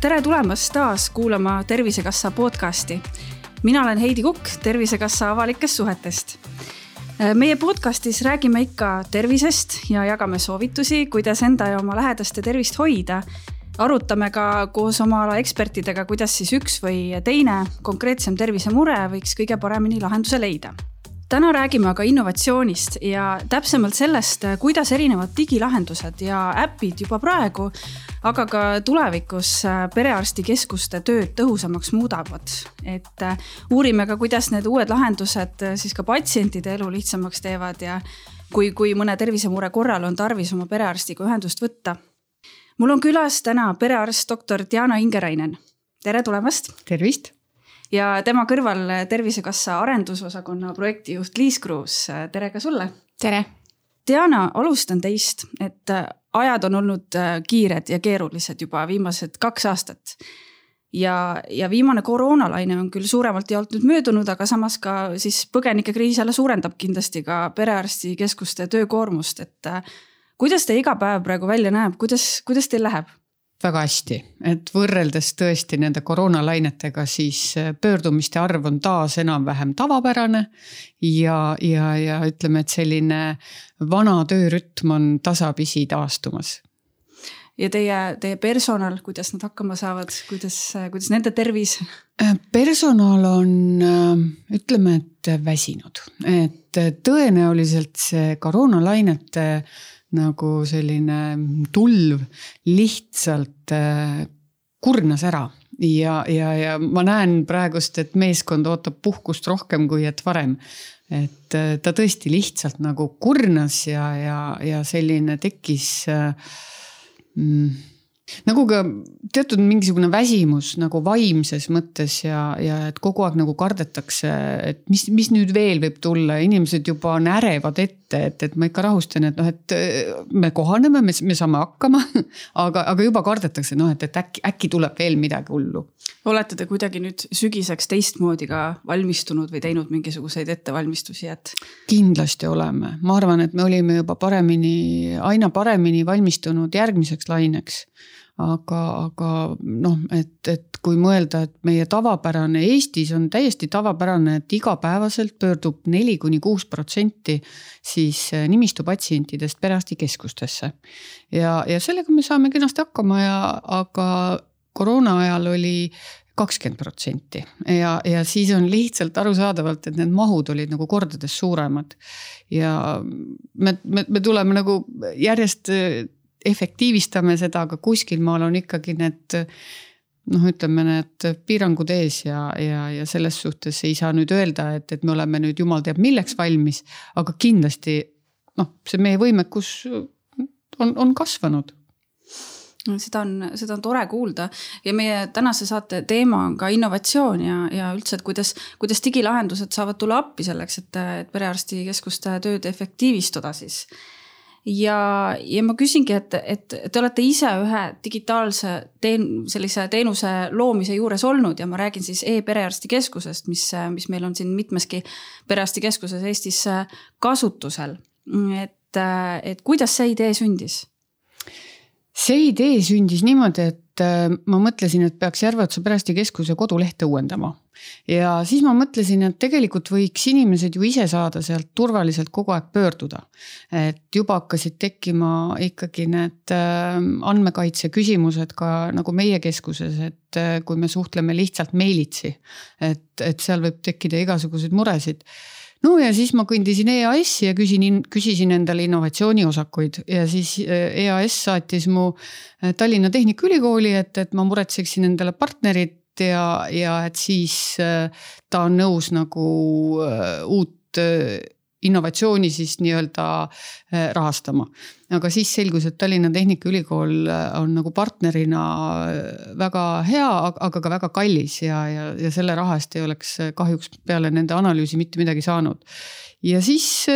tere tulemast taas kuulama Tervisekassa podcasti. mina olen Heidi Kukk Tervisekassa avalikest suhetest. meie podcastis räägime ikka tervisest ja jagame soovitusi, kuidas enda ja oma lähedaste tervist hoida. Arutame ka koos oma ala ekspertidega, kuidas siis üks või teine konkreetsem tervisemure võiks kõige paremini lahenduse leida täna räägime aga innovatsioonist ja täpsemalt sellest, kuidas erinevad digilahendused ja äpid juba praegu, aga ka tulevikus perearstikeskuste tööd tõhusamaks muudavad. et uurime ka, kuidas need uued lahendused siis ka patsientide elu lihtsamaks teevad ja kui, kui mõne tervisemure korral on tarvis oma perearstiga ühendust võtta. Mul on külas täna perearst doktor Diana Ingerainen. tere tulemast. tervist ja tema kõrval Tervisekassa arendusosakonna projektijuht Liis Kruus, tere ka sulle. tere. Diana, alustan teist, et ajad on olnud kiired ja keerulised juba viimased kaks aastat. ja, ja viimane koroonalaine on küll suuremalt jaolt nüüd möödunud, aga samas ka siis põgenikekriis jälle suurendab kindlasti ka perearstikeskuste töökoormust, et kuidas teie igapäev praegu välja näeb, kuidas, kuidas teil läheb? väga hästi, et võrreldes tõesti nende koroonalainetega, siis äh, pöördumiste arv on taas enam-vähem tavapärane. ja, ja, ja ütleme, et selline vana töörütm on tasapisi taastumas. ja teie, teie personal, kuidas nad hakkama saavad, kuidas, kuidas nende tervis? Äh, personal on, äh, ütleme, et väsinud, et tõenäoliselt see koroonalainete nagu selline tulv lihtsalt äh, kurnas ära ja, ja, ja ma näen praegust, et meeskond ootab puhkust rohkem kui et varem. et äh, ta tõesti lihtsalt nagu kurnas ja, ja, ja selline tekkis äh, mm, nagu ka teatud mingisugune väsimus nagu vaimses mõttes ja, ja et kogu aeg nagu kardetakse, et mis, mis nüüd veel võib tulla, inimesed juba on ärevad ette, et, et ma ikka rahustan, et noh, et äh, me kohaneme, me, me saame hakkama. aga, aga juba kardetakse, noh, et, et äkki, äkki tuleb veel midagi hullu. olete te kuidagi nüüd sügiseks teistmoodi ka valmistunud või teinud mingisuguseid ettevalmistusi, et? kindlasti oleme, ma arvan, et me olime juba paremini, aina paremini valmistunud järgmiseks laineks aga, aga noh, et, et kui mõelda, et meie tavapärane Eestis on täiesti tavapärane, et igapäevaselt pöördub neli kuni kuus protsenti siis eh, nimistu patsientidest perearstikeskustesse. ja, ja sellega me saame kenasti hakkama ja, aga koroona ajal oli kakskümmend protsenti ja, ja siis on lihtsalt arusaadavalt, et need mahud olid nagu kordades suuremad. ja me, me, me tuleme nagu järjest efektiivistame seda, aga kuskil maal on ikkagi need noh, ütleme need piirangud ees ja, ja, ja selles suhtes ei saa nüüd öelda, et, et me oleme nüüd jumal teab milleks valmis, aga kindlasti noh, see meie võimekus on, on kasvanud. No seda on, seda on tore kuulda. Ja meie tänase saate teema on ka innovatsioon ja, ja üldse, et kuidas, kuidas digilahendused saavad tulla appi selleks, et, et perearstikeskuste tööd efektiivistada siis ja, ja ma küsingi, et, et te olete ise ühe digitaalse teen-, sellise teenuse loomise juures olnud ja ma räägin siis e-perearstikeskusest, mis, mis meil on siin mitmeski perearstikeskuses Eestis kasutusel. et, et kuidas see idee sündis? see idee sündis niimoodi, et äh, ma mõtlesin, et peaks Järveotsa perearstikeskuse kodulehte uuendama. ja siis ma mõtlesin, et tegelikult võiks inimesed ju ise saada sealt turvaliselt kogu aeg pöörduda. et juba hakkasid tekkima ikkagi need äh, andmekaitse küsimused ka nagu meie keskuses, et äh, kui me suhtleme lihtsalt meilitsi. et, et seal võib tekkida igasuguseid muresid no ja siis ma kõndisin EAS-i ja küsin, küsisin endale innovatsiooniosakuid ja siis äh, EAS saatis mu äh, Tallinna Tehnikaülikooli, et, et ma muretseksin endale partnerit ja, ja et siis äh, ta on nõus nagu uut innovatsiooni siis nii-öelda äh, rahastama. aga siis selgus, et Tallinna Tehnikaülikool äh, on nagu partnerina äh, väga hea, aga ka väga kallis ja, ja, ja selle raha eest ei oleks kahjuks peale nende analüüsi mitte midagi saanud. ja siis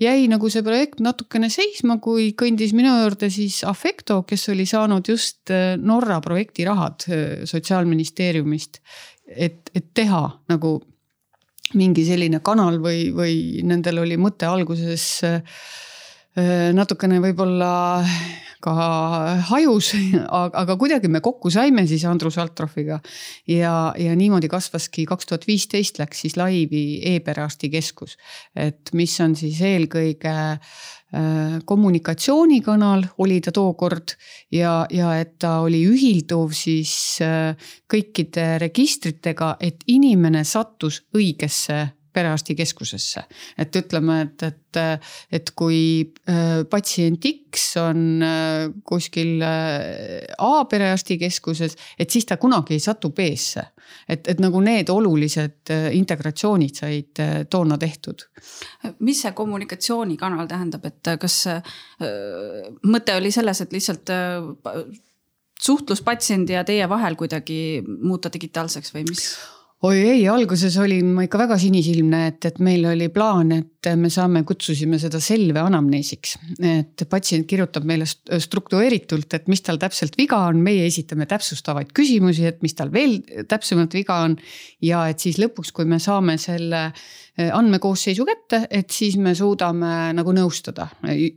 jäi nagu see projekt natukene seisma, kui kõndis minu juurde siis Affecto, kes oli saanud just Norra projektirahad sotsiaalministeeriumist. et, et teha nagu mingi selline kanal või, või nendel oli mõte alguses natukene võib-olla ka hajus, aga kuidagi me kokku saime siis Andrus Altrofiga. ja, ja niimoodi kasvaski, kaks tuhat viisteist läks siis laivi e-perearstikeskus. et mis on siis eelkõige äh, kommunikatsioonikanal oli ta tookord ja, ja et ta oli ühilduv siis äh, kõikide registritega, et inimene sattus õigesse perearstikeskusesse. et ütleme, et, et, et kui äh, patsient X on äh, kuskil äh, A perearstikeskuses, et siis ta kunagi ei satu B-sse. et, et nagu need olulised integratsioonid said toona tehtud. mis see kommunikatsioonikanal tähendab, et kas mõte oli selles, et lihtsalt suhtlus patsiendi ja teie vahel kuidagi muuta digitaalseks või mis? Oi ei, alguses olin ma ikka väga sinisilmne, et, et meil oli plaan, et me saame, kutsusime seda selve anamneesiks. et patsient kirjutab meile struktureeritult, et mis tal täpselt viga on, meie esitame täpsustavaid küsimusi, et mis tal veel täpsemalt viga on. ja et siis lõpuks, kui me saame selle Eh, andmekoosseisu kätte, et siis me suudame nagu nõustada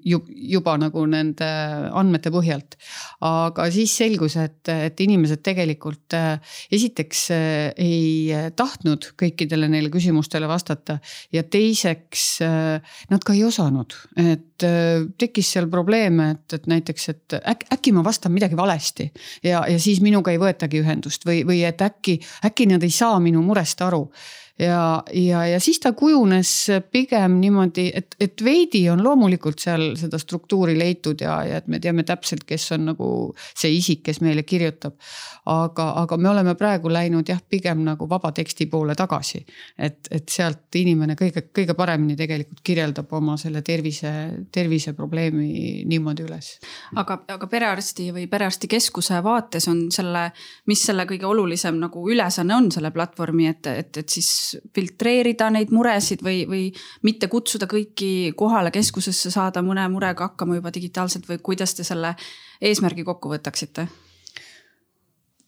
juba nagu nende andmete põhjalt. aga siis selgus, et, et inimesed tegelikult eh, esiteks eh, ei tahtnud kõikidele neile küsimustele vastata ja teiseks nad ka ei osanud, et tekkis seal probleeme, et, et näiteks, et äkki, äkki ma vastan midagi valesti ja, ja siis minuga ei võetagi ühendust või, või et äkki, äkki nad ei saa minu murest aru ja, ja, ja siis ta kujunes pigem niimoodi, et, et veidi on loomulikult seal seda struktuuri leitud ja, ja et me teame täpselt, kes on nagu see isik, kes meile kirjutab. aga, aga me oleme praegu läinud jah, pigem nagu vaba teksti poole tagasi. et, et sealt inimene kõige, kõige paremini tegelikult kirjeldab oma selle tervise, terviseprobleemi niimoodi üles. aga, aga perearsti või perearstikeskuse vaates on selle, mis selle kõige olulisem nagu ülesanne on selle platvormi, et, et, et siis filtreerida neid muresid või, või mitte kutsuda kõiki kohale keskusesse, saada mõne murega hakkama juba digitaalselt või kuidas te selle eesmärgi kokku võtaksite?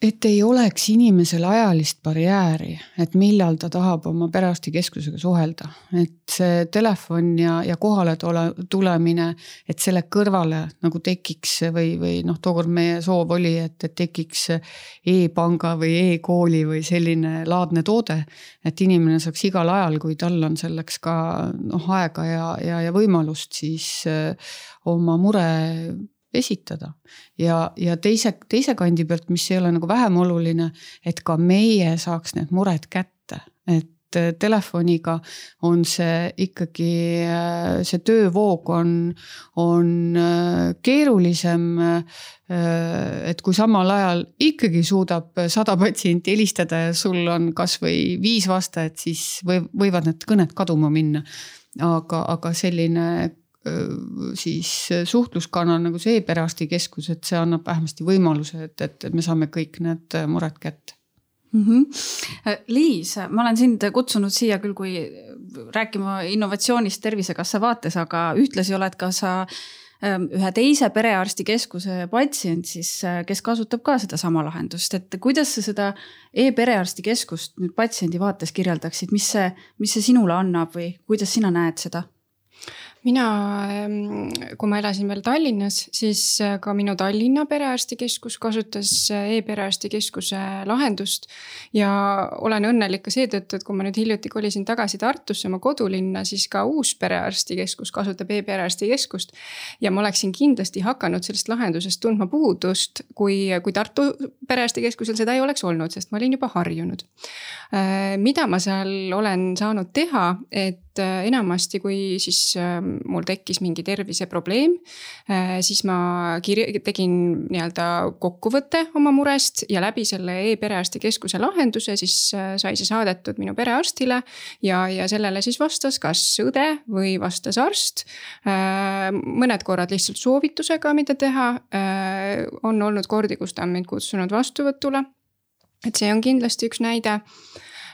Et ei oleks inimesel ajalist barjääri, et millal ta tahab oma perearstikeskusega suhelda, et see telefon ja, ja kohale tule, tulemine, et selle kõrvale nagu tekiks või, või noh, tookord meie soov oli, et, et tekiks e-panga või e-kooli või selline laadne toode. et inimene saaks igal ajal, kui tal on selleks ka noh, aega ja, ja, ja võimalust, siis öö, oma mure esitada. ja, ja teise, teise kandi pealt, mis ei ole nagu vähem oluline, et ka meie saaks need mured kätte, et äh, telefoniga on see ikkagi, äh, see töövoog on, on äh, keerulisem. et kui samal ajal ikkagi suudab sada patsienti helistada ja sul on kasvõi viis vastajat, siis või, võivad need kõned kaduma minna. aga, aga selline siis suhtluskanal nagu see e-perearstikeskus, et see annab vähemasti võimaluse, et, et me saame kõik need mured kätte mm. -hmm. Liis, ma olen sind kutsunud siia küll, kui rääkima innovatsioonist Tervisekassa vaates, aga ühtlasi oled ka sa ühe teise perearstikeskuse patsient siis, kes kasutab ka sedasama lahendust, et kuidas sa seda e-perearstikeskust nüüd patsiendi vaates kirjeldaksid, mis see, mis see sinule annab või kuidas sina näed seda? Mina, ehm, kui ma elasin veel Tallinnas, siis äh, ka minu Tallinna perearstikeskus kasutas äh, e-perearstikeskuse lahendust. ja olen õnnelik ka seetõttu, et kui ma nüüd hiljuti kolisin tagasi Tartusse, oma kodulinna, siis ka uus perearstikeskus kasutab e-perearstikeskust. ja ma oleksin kindlasti hakanud sellest lahendusest tundma puudust, kui, kui Tartu perearstikeskusel seda ei oleks olnud, sest ma olin juba harjunud. Äh, mida ma seal olen saanud teha, et enamasti, kui siis ähm, mul tekkis mingi terviseprobleem, äh, siis ma kirja, tegin nii-öelda kokkuvõtte oma murest ja läbi selle e-perearstikeskuse lahenduse siis äh, sai see saadetud minu perearstile. ja, ja sellele siis vastas kas õde või vastas arst. Äh, mõned korrad lihtsalt soovitusega, mida teha. on olnud kordi, kus ta on mind kutsunud vastuvõtule. Et see on kindlasti üks näide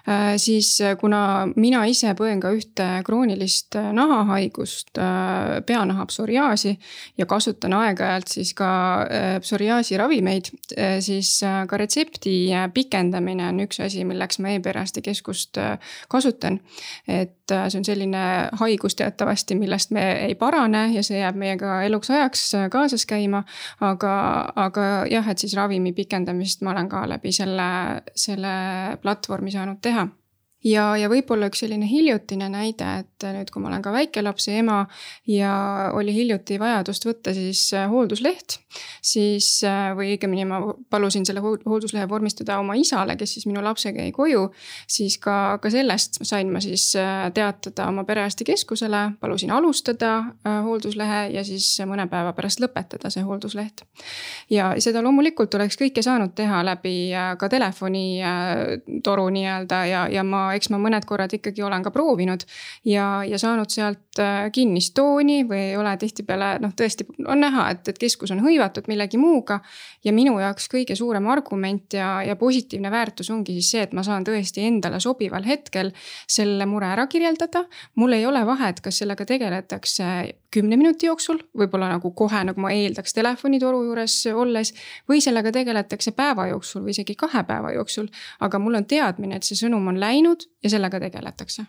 Äh, siis kuna mina ise põen ka ühte kroonilist nahahaigust, peanaha psoriaasi ja kasutan aeg-ajalt siis ka psoriaasi ravimeid, siis ka retsepti pikendamine on üks asi, milleks ma e-perearstikeskust kasutan. et see on selline haigus teatavasti, millest me ei parane ja see jääb meiega eluks ajaks kaasas käima. aga, aga jah, et siis ravimi pikendamist ma olen ka läbi selle, selle platvormi saanud teha ja, ja võib-olla üks selline hiljutine näide, et nüüd, kui ma olen ka väikelapse ema ja oli hiljuti vajadust võtta siis äh, hooldusleht. siis äh, või õigemini ma palusin selle hoolduslehe vormistada oma isale, kes siis minu lapsega jäi koju. siis ka, ka sellest sain ma siis äh, teatada oma perearstikeskusele, palusin alustada hoolduslehe ja siis mõne päeva pärast lõpetada see hooldusleht. ja seda loomulikult oleks kõike saanud teha läbi ka telefonitoru nii-öelda ja, ja ma eks ma mõned korrad ikkagi olen ka proovinud ja, ja saanud sealt äh, kinnist tooni või ei ole tihtipeale noh, tõesti on näha, et, et keskus on hõivatud millegi muuga. ja minu jaoks kõige suurem argument ja, ja positiivne väärtus ongi siis see, et ma saan tõesti endale sobival hetkel selle mure ära kirjeldada. mul ei ole vahet, kas sellega tegeletakse kümne minuti jooksul, võib-olla nagu kohe, nagu ma eeldaks telefonitoru juures olles. või sellega tegeletakse päeva jooksul või isegi kahe päeva jooksul. aga mul on teadmine, et see sõnum on läinud ja sellega tegeletakse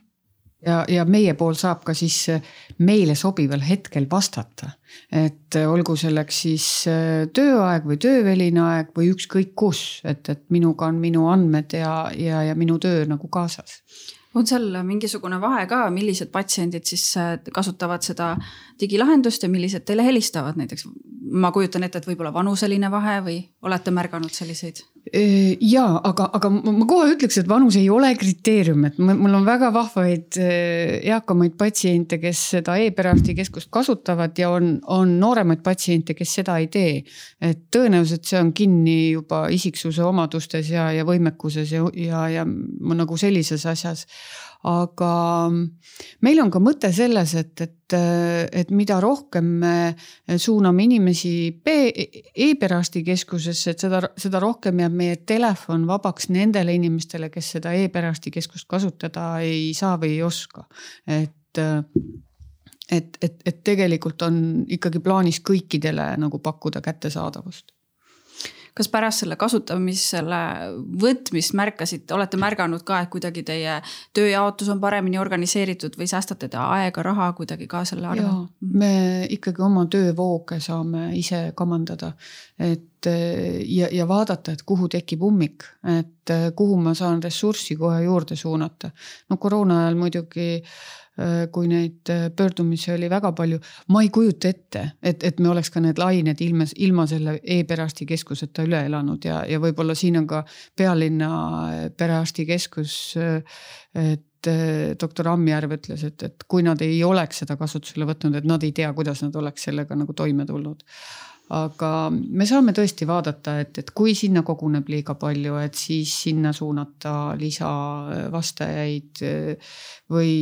ja, ja meie pool saab ka siis meile sobival hetkel vastata. et olgu selleks siis äh, tööaeg või tööväline aeg või ükskõik kus, et, et minuga on minu andmed ja, ja, ja minu töö nagu kaasas on seal mingisugune vahe ka, millised patsiendid siis äh, kasutavad seda digilahendust ja millised teile helistavad näiteks? ma kujutan ette, et võib-olla vanuseline vahe või olete märganud selliseid? Ja, aga, aga ma kohe ütleks, et vanus ei ole kriteerium, et mul on väga vahvaid eakamaid patsiente, kes seda e-perearstikeskust kasutavad ja on, on nooremaid patsiente, kes seda ei tee. et tõenäoliselt see on kinni juba isiksuse omadustes ja, ja võimekuses ja, ja, ja nagu sellises asjas aga meil on ka mõte selles, et, et, et mida rohkem me suuname inimesi e-perearstikeskusesse, et seda, seda rohkem jääb meie telefon vabaks nendele inimestele, kes seda e-perearstikeskust kasutada ei saa või ei oska. et et, et, et tegelikult on ikkagi plaanis kõikidele nagu pakkuda kättesaadavust kas pärast selle kasutamisele võtmist märkasite, olete märganud ka, et kuidagi teie tööjaotus on paremini organiseeritud või säästate te aega, raha kuidagi ka selle arvel? me ikkagi oma töövooge saame ise kamandada, et ja, ja vaadata, et kuhu tekib ummik, et kuhu ma saan ressurssi kohe juurde suunata. no koroona ajal muidugi äh, Äh, kui neid äh, pöördumisi oli väga palju, ma ei kujuta ette, et, et me oleks ka need lained ilma, ilma selle e-perearstikeskuseta üle elanud ja, ja võib-olla siin on ka pealinna äh, perearstikeskus. et doktor Ammjärv ütles, et, et kui nad ei oleks seda kasutusele võtnud, et nad ei tea, kuidas nad oleks sellega nagu toime tulnud aga me saame tõesti vaadata, et, et kui sinna koguneb liiga palju, et siis sinna suunata lisavastajaid või,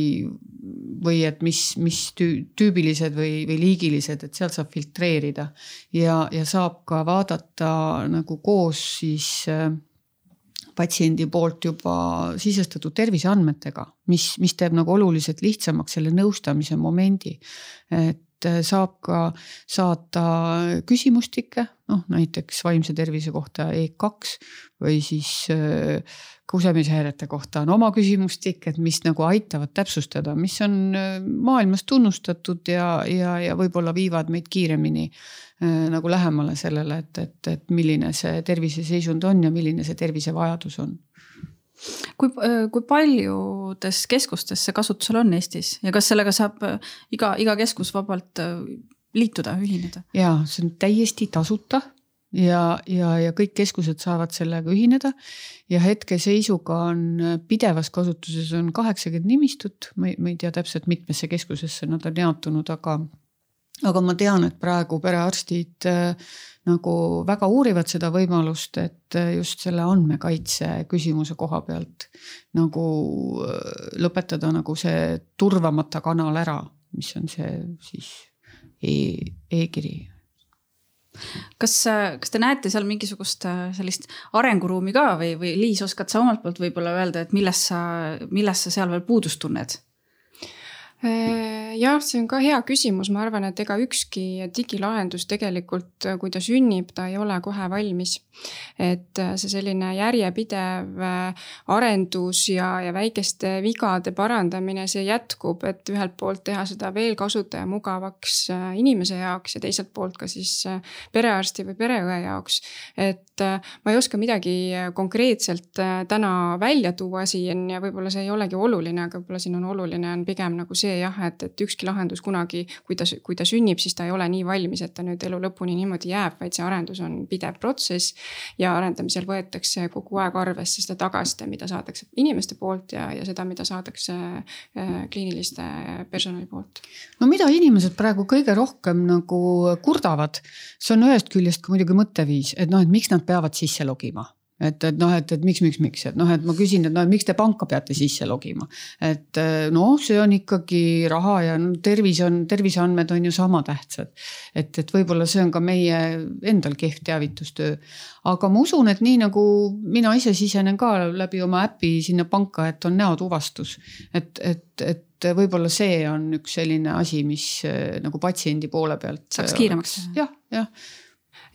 või et mis, mis tüübilised või, või liigilised, et sealt saab filtreerida ja, ja saab ka vaadata nagu koos siis patsiendi poolt juba sisestatud terviseandmetega, mis, mis teeb nagu oluliselt lihtsamaks selle nõustamise momendi. et äh, saab ka saata küsimustikke, noh näiteks vaimse tervise kohta E2 või siis äh, kusemishäirete kohta on oma küsimustik, et mis nagu aitavad täpsustada, mis on äh, maailmas tunnustatud ja, ja, ja võib-olla viivad meid kiiremini nagu lähemale sellele, et, et, et milline see terviseseisund on ja milline see tervisevajadus on kui, äh, kui paljudes keskustes see kasutusel on Eestis ja kas sellega saab äh, iga, iga keskus vabalt äh, liituda, ühineda? ja see on täiesti tasuta ja, ja, ja kõik keskused saavad sellega ühineda. ja hetkeseisuga on pidevas kasutuses on kaheksakümmend nimistut, ma ei, ma ei tea täpselt, mitmesse keskusesse nad on jaotunud, aga aga ma tean, et praegu perearstid äh, nagu väga uurivad seda võimalust, et äh, just selle andmekaitse küsimuse koha pealt nagu äh, lõpetada nagu see turvamata kanal ära, mis on see siis e, e-kiri kas, kas te näete seal mingisugust sellist arenguruumi ka või, või Liis, oskad sa omalt poolt võib-olla öelda, et millest sa, millest sa seal veel puudust tunned? Äh, jah, see on ka hea küsimus, ma arvan, et ega ükski digilahendus tegelikult, kui ta sünnib, ta ei ole kohe valmis. et äh, see selline järjepidev äh, arendus ja, ja väikeste vigade parandamine, see jätkub, et ühelt poolt teha seda veel kasutajamugavaks inimese jaoks ja teiselt poolt ka siis perearsti või pereõe jaoks. et ma ei oska midagi konkreetselt täna välja tuua siin ja võib-olla see ei olegi oluline, aga võib-olla siin on oluline on pigem nagu see, see jah, et, et ükski lahendus kunagi, kui ta, kui ta sünnib, siis ta ei ole nii valmis, et ta nüüd elu lõpuni niimoodi jääb, vaid see arendus on pidev protsess. ja arendamisel võetakse kogu aeg arvesse seda tagasiside, mida saadakse inimeste poolt ja, ja seda, mida saadakse äh, kliiniliste personali poolt. no mida inimesed praegu kõige rohkem nagu kurdavad, see on ühest küljest ka muidugi mõtteviis, et noh, et miks nad peavad sisse logima et, et noh, et, et miks, miks, miks, et noh, et ma küsin, et noh, et miks te panka peate sisse logima. et noh, see on ikkagi raha ja no, tervis on, terviseandmed on ju sama tähtsad. et, et võib-olla see on ka meie endal kehv teavitustöö. aga ma usun, et nii nagu mina ise sisenen ka läbi oma äpi sinna panka, et on näotuvastus. et, et, et võib-olla see on üks selline asi, mis nagu patsiendi poole pealt. saaks kiiremaks. jah, jah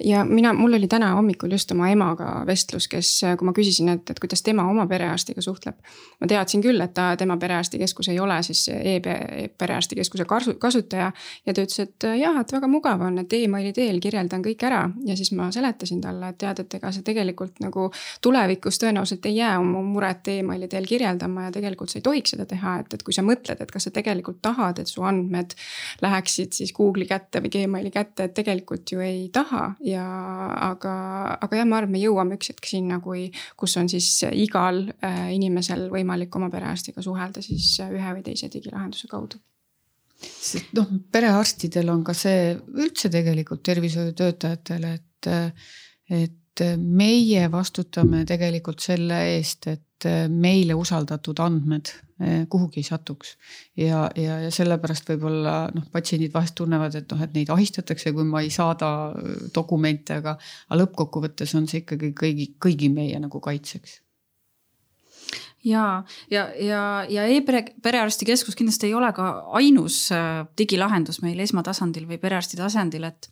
ja mina, mul oli täna hommikul just oma emaga vestlus, kes, kui ma küsisin, et, et kuidas tema oma perearstiga suhtleb. ma teadsin küll, et ta, tema perearstikeskus ei ole siis e-perearstikeskuse kasutaja. ja ta ütles, et jah, et väga mugav on, et emaili teel kirjeldan kõik ära ja siis ma seletasin talle, et tead, et ega see tegelikult nagu tulevikus tõenäoliselt ei jää oma muret emaili teel kirjeldama ja tegelikult sa ei tohiks seda teha, et, et kui sa mõtled, et kas sa tegelikult tahad, et su andmed läheksid siis Google'i kätte või Gmaili kätte, et tegelikult ju ei taha ja aga, aga jah, ma arvan, et me jõuame üks hetk sinna, kui, kus on siis igal äh, inimesel võimalik oma perearstiga suhelda siis ühe või teise digilahenduse kaudu. Sest noh, perearstidel on ka see üldse tegelikult tervishoiutöötajatele, et, et meie vastutame tegelikult selle eest, et meile usaldatud andmed kuhugi ei satuks. ja, ja, ja sellepärast võib-olla noh, patsiendid vahest tunnevad, et noh, et neid ahistatakse, kui ma ei saada dokumente, aga, aga lõppkokkuvõttes on see ikkagi kõigi, kõigi meie nagu kaitseks ja, ja, ja, ja e-pere, perearstikeskus kindlasti ei ole ka ainus äh, digilahendus meil esmatasandil või perearsti tasandil, et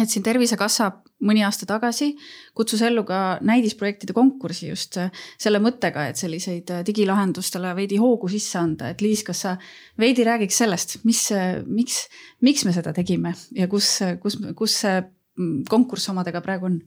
et siin Tervisekassa mõni aasta tagasi kutsus ellu ka näidisprojektide konkursi just äh, selle mõttega, et selliseid äh, digilahendustele veidi hoogu sisse anda, et Liis, kas sa veidi räägiks sellest, mis, äh, miks, miks me seda tegime ja kus, kus, kus see mm, konkurss omadega praegu on?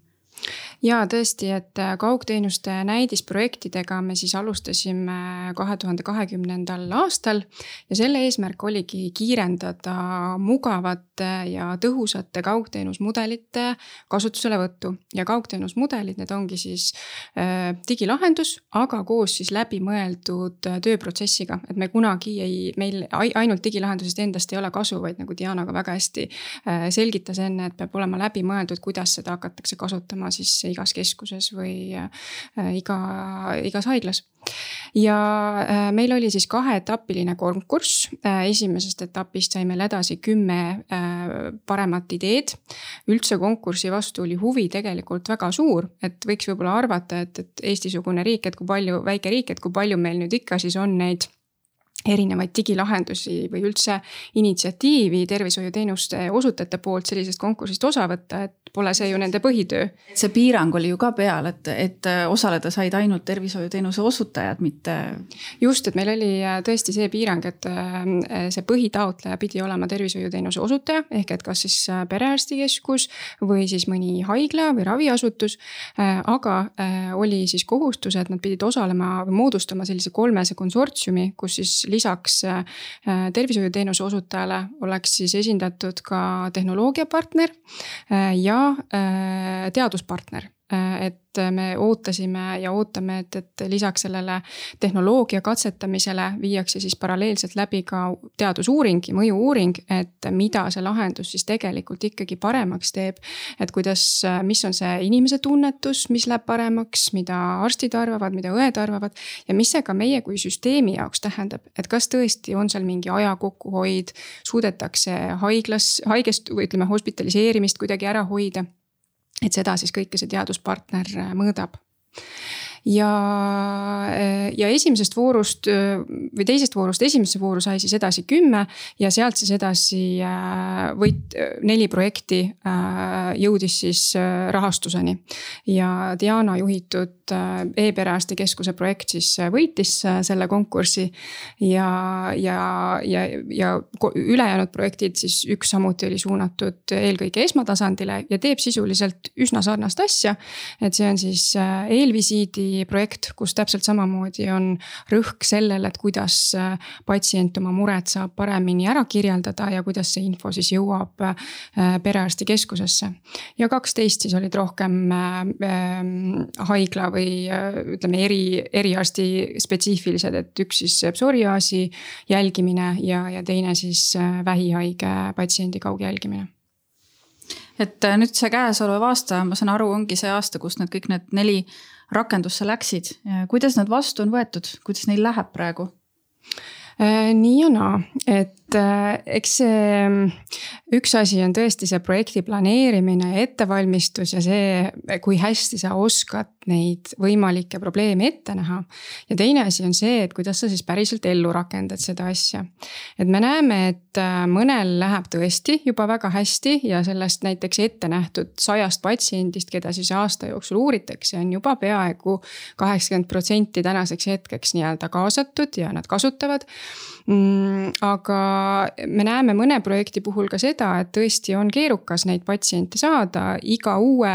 Ja tõesti, et äh, kaugteenuste näidisprojektidega me siis alustasime kahe tuhande kahekümnendal aastal ja selle eesmärk oligi kiirendada mugavate ja tõhusate kaugteenusmudelite kasutuselevõttu. Ja kaugteenusmudelid, need ongi siis äh, digilahendus, aga koos siis läbimõeldud äh, tööprotsessiga, et me kunagi ei, meil ainult digilahendusest endast ei ole kasu, vaid nagu Diana ka väga hästi äh, selgitas enne, et peab olema läbimõeldud, kuidas seda hakatakse kasutama siis igas keskuses või äh, iga, igas haiglas ja äh, meil oli siis kaheetapiline konkurss, äh, esimesest etapist sai meil edasi kümme paremat ideed. üldse konkursi vastu oli huvi tegelikult väga suur, et võiks võib-olla arvata, et, et Eesti-sugune riik, et kui palju, väike riik, et kui palju meil nüüd ikka siis on neid erinevaid digilahendusi või üldse initsiatiivi tervishoiuteenuste osutajate poolt sellisest konkursist osa võtta, et pole see ju nende põhitöö. see piirang oli ju ka peal, et, et osaleda said ainult tervishoiuteenuse osutajad, mitte. just, et meil oli äh, tõesti see piirang, et äh, see põhitaotleja pidi olema tervishoiuteenuse osutaja ehk et kas siis äh, perearstikeskus või siis mõni haigla või raviasutus. aga oli siis kohustus, et nad pidid osalema või moodustama sellise kolmese konsortsiumi, kus siis lisaks äh, tervishoiuteenuse osutajale oleks siis esindatud ka tehnoloogiapartner äh, ja äh, teaduspartner et me ootasime ja ootame, et, et lisaks sellele tehnoloogia katsetamisele viiakse siis paralleelselt läbi ka teadusuuring ja mõju-uuring, et mida see lahendus siis tegelikult ikkagi paremaks teeb. et kuidas, mis on see inimese tunnetus, mis läheb paremaks, mida arstid arvavad, mida õed arvavad ja mis see ka meie kui süsteemi jaoks tähendab, et kas tõesti on seal mingi aja kokkuhoid, suudetakse haiglas, haigest või ütleme, hospitaliseerimist kuidagi ära hoida et seda siis kõike see teaduspartner äh, mõõdab ja, äh, ja esimesest voorust äh, või teisest voorust esimesse vooru sai siis edasi kümme ja sealt siis edasi võit, neli projekti jõudis siis rahastuseni. ja Diana juhitud e-perearstikeskuse projekt siis võitis selle konkursi ja, ja, ja, ja ülejäänud projektid siis üks samuti oli suunatud eelkõige esmatasandile ja teeb sisuliselt üsna sarnast asja. et see on siis eelvisiidi projekt, kus täpselt samamoodi on rõhk sellel, et kuidas äh, patsient oma muret saab paremini ära kirjeldada ja kuidas see info siis jõuab äh, perearstikeskusesse. ja kaksteist siis olid rohkem äh, haigla või ütleme, eri, eriarsti spetsiifilised, et üks siis psoriaasi jälgimine ja, ja teine siis vähihaige patsiendi kaugjälgimine et nüüd see käesolev aasta, ma saan aru, ongi see aasta, kus need kõik need neli rakendusse läksid. kuidas nad vastu on võetud, kuidas neil läheb praegu? Äh, nii ja naa, et äh, eks see üks asi on tõesti see projekti planeerimine ja ettevalmistus ja see, kui hästi sa oskad neid võimalikke probleeme ette näha. ja teine asi on see, et kuidas sa siis päriselt ellu rakendad seda asja. et me näeme, et äh, mõnel läheb tõesti juba väga hästi ja sellest näiteks ette nähtud sajast patsiendist, keda siis aasta jooksul uuritakse, on juba peaaegu kaheksakümmend protsenti tänaseks hetkeks nii-öelda kaasatud ja nad kasutavad Mm, aga me näeme mõne projekti puhul ka seda, et tõesti on keerukas neid patsiente saada, iga uue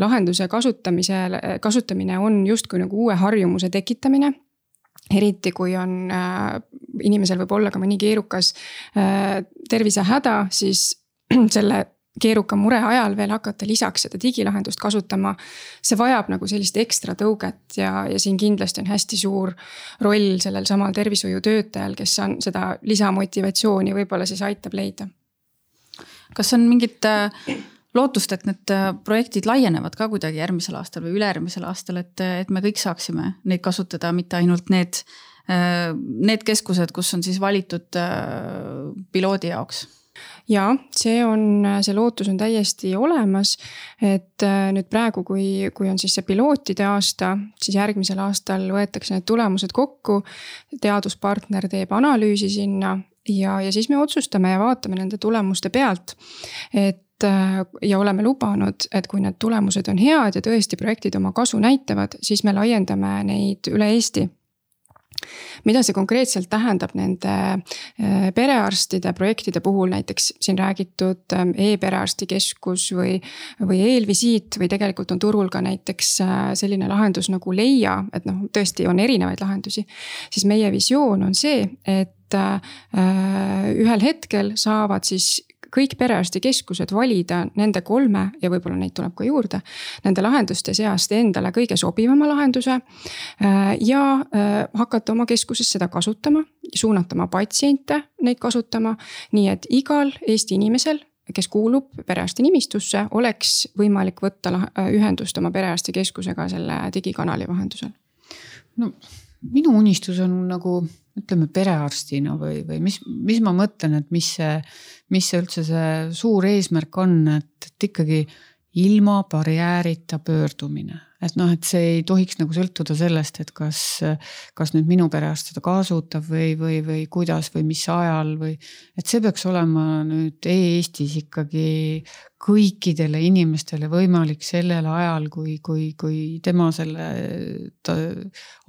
lahenduse kasutamisel, kasutamine on justkui nagu uue harjumuse tekitamine. Eriti kui on äh,, inimesel võib olla ka mõni keerukas äh, tervisehäda, siis selle keeruka mure ajal veel hakata lisaks seda digilahendust kasutama. see vajab nagu sellist ekstra tõuget ja, ja siin kindlasti on hästi suur roll sellel samal tervishoiutöötajal, kes on seda lisamotivatsiooni võib-olla siis aitab leida. kas on mingit äh, lootust, et need äh, projektid laienevad ka kuidagi järgmisel aastal või ülejärgmisel aastal, et, et me kõik saaksime neid kasutada, mitte ainult need, äh, need keskused, kus on siis valitud piloodi jaoks ja see on, see lootus on täiesti olemas. et äh, nüüd praegu, kui, kui on siis see pilootide aasta, siis järgmisel aastal võetakse need tulemused kokku. teaduspartner teeb analüüsi sinna ja, ja siis me otsustame ja vaatame nende tulemuste pealt. et äh, ja oleme lubanud, et kui need tulemused on head ja tõesti projektid oma kasu näitavad, siis me laiendame neid üle Eesti mida see konkreetselt tähendab nende äh, perearstide projektide puhul, näiteks siin räägitud ähm, e-perearstikeskus või, või eelvisiit või tegelikult on turul ka näiteks äh, selline lahendus nagu Leia, et noh, tõesti on erinevaid lahendusi. siis meie visioon on see, et äh, ühel hetkel saavad siis kõik perearstikeskused valida nende kolme ja võib-olla neid tuleb ka juurde. Nende lahenduste seast endale kõige sobivama lahenduse. Äh, ja äh, hakata oma keskuses seda kasutama, suunata oma patsiente neid kasutama, nii et igal Eesti inimesel kes kuulub perearsti nimistusse, oleks võimalik võtta ühendust oma perearstikeskusega selle digikanali vahendusel. no minu unistus on nagu ütleme perearstina või, või mis, mis ma mõtlen, et mis see, mis see üldse see suur eesmärk on, et, et ikkagi ilma barjäärita pöördumine et noh, et see ei tohiks nagu sõltuda sellest, et kas, kas nüüd minu perearst seda kasutab või, või, või kuidas või mis ajal või. et see peaks olema nüüd e-Eestis ikkagi kõikidele inimestele võimalik sellel ajal, kui, kui, kui tema selle, ta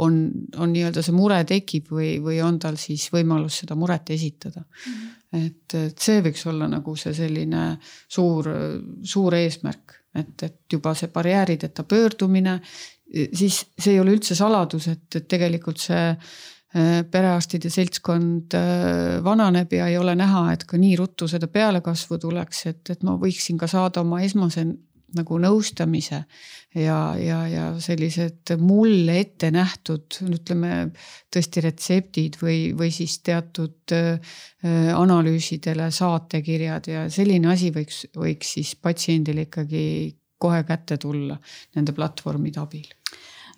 on, on nii-öelda see mure tekib või, või on tal siis võimalus seda muret esitada mm. -hmm. et, et see võiks olla nagu see selline suur, suur eesmärk et, et juba see barjäärideta pöördumine, siis see ei ole üldse saladus, et, et tegelikult see äh, perearstide seltskond äh, vananeb ja ei ole näha, et ka nii ruttu seda pealekasvu tuleks, et, et ma võiksin ka saada oma esmase nagu nõustamise ja, ja, ja sellised mulle ette nähtud, ütleme tõesti retseptid või, või siis teatud äh, analüüsidele saatekirjad ja selline asi võiks, võiks siis patsiendile ikkagi kohe kätte tulla nende platvormide abil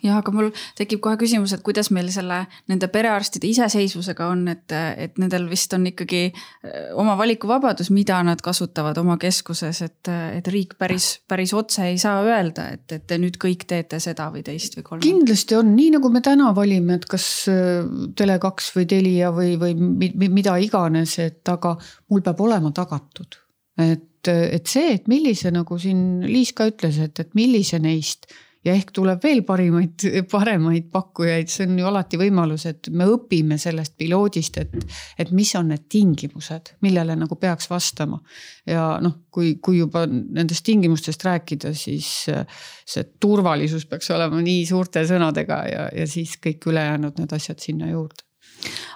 jah, aga mul tekib kohe küsimus, et kuidas meil selle, nende perearstide iseseisvusega on, et, et nendel vist on ikkagi äh, oma valikuvabadus, mida nad kasutavad oma keskuses, et, et riik päris, päris otse ei saa öelda, et, et te nüüd kõik teete seda või teist või kolmandat. kindlasti on, nii nagu me täna valime, et kas äh, Tele2 või Telia või, või mida iganes, et aga mul peab olema tagatud et, et see, et millise, nagu siin Liis ka ütles, et, et millise neist ja ehk tuleb veel parimaid, paremaid pakkujaid, see on ju alati võimalus, et me õpime sellest piloodist, et, et mis on need tingimused, millele nagu peaks vastama. ja noh, kui, kui juba nendest tingimustest rääkida, siis see turvalisus peaks olema nii suurte sõnadega ja, ja siis kõik ülejäänud need asjad sinna juurde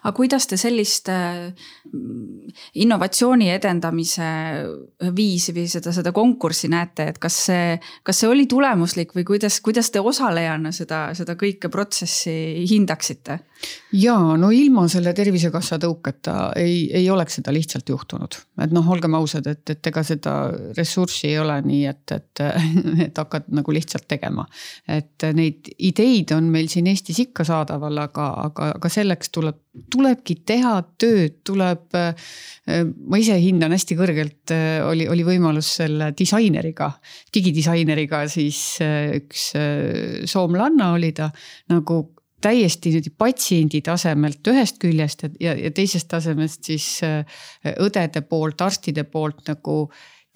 aga kuidas te sellist äh, innovatsiooni edendamise viisi või seda, seda konkurssi näete, et kas see, kas see oli tulemuslik või kuidas, kuidas te osalejana seda, seda kõike protsessi hindaksite? Ja no ilma selle Tervisekassa tõuketa ei, ei oleks seda lihtsalt juhtunud, et noh, olgem ausad, et, et ega seda ressurssi ei ole nii, et, et, et hakkad nagu lihtsalt tegema. et neid ideid on meil siin Eestis ikka saadaval, aga, aga, aga selleks tuleb tulebki teha tööd, tuleb, ma ise hindan hästi kõrgelt, oli, oli võimalus selle disaineriga, digidisaineriga siis üks soomlanna oli ta nagu täiesti patsiendi tasemelt ühest küljest ja, ja teisest tasemest siis õdede poolt, arstide poolt nagu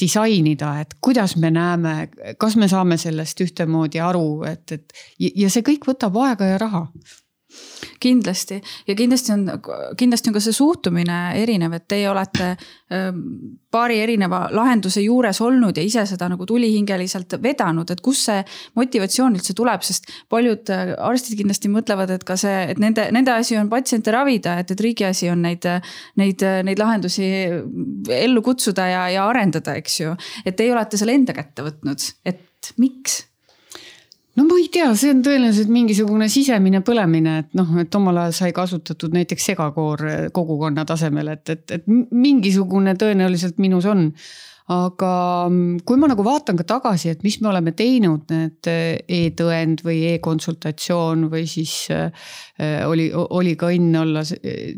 disainida, et kuidas me näeme, kas me saame sellest ühtemoodi aru, et, et ja see kõik võtab aega ja raha kindlasti. Ja kindlasti on, kindlasti on ka see suhtumine erinev, et teie olete ähm, paari erineva lahenduse juures olnud ja ise seda nagu tulihingeliselt vedanud, et kust see motivatsioon üldse tuleb, sest paljud äh, arstid kindlasti mõtlevad, et ka see, et nende, nende asi on patsiente ravida, et, et riigi asi on neid, neid, neid lahendusi ellu kutsuda ja, ja arendada, eks ju. et teie olete selle enda kätte võtnud, et miks no ma ei tea, see on tõenäoliselt mingisugune sisemine põlemine, et noh, et omal ajal sai kasutatud näiteks segakoor kogukonna tasemel, et, et, et mingisugune tõenäoliselt minus on. aga kui ma nagu vaatan ka tagasi, et mis me oleme teinud, need e-tõend või e-konsultatsioon või siis äh, oli, oli ka õnn olla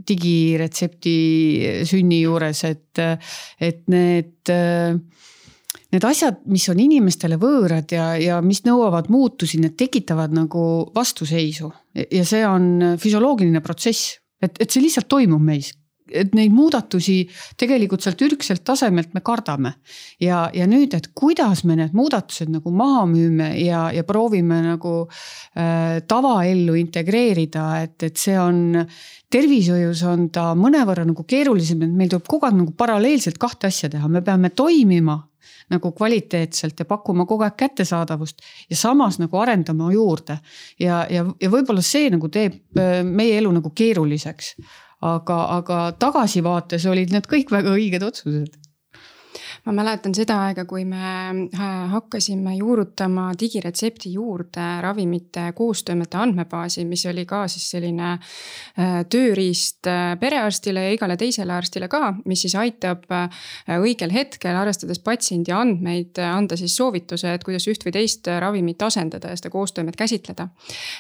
digiretsepti sünni juures, et, et need need asjad, mis on inimestele võõrad ja, ja mis nõuavad muutusi, need tekitavad nagu vastuseisu ja see on füsioloogiline protsess, et, et see lihtsalt toimub meis et neid muudatusi tegelikult sealt ürgselt tasemelt me kardame. ja, ja nüüd, et kuidas me need muudatused nagu maha müüme ja, ja proovime nagu äh, tavaellu integreerida, et, et see on. tervishoius on ta mõnevõrra nagu keerulisem, et meil tuleb kogu aeg nagu paralleelselt kahte asja teha, me peame toimima nagu kvaliteetselt ja pakkuma kogu aeg kättesaadavust ja samas nagu arendama juurde. ja, ja, ja võib-olla see nagu teeb äh, meie elu nagu keeruliseks. aga, aga tagasivaates olid need kõik väga õiged otsused ma mäletan seda aega, kui me äh, hakkasime juurutama digiretsepti juurde ravimite koostoimete andmebaasi, mis oli ka siis selline äh, tööriist äh, perearstile ja igale teisele arstile ka, mis siis aitab õigel hetkel, arvestades patsiendi andmeid, anda siis soovituse, et kuidas üht või teist ravimit asendada ja seda koostoimet käsitleda.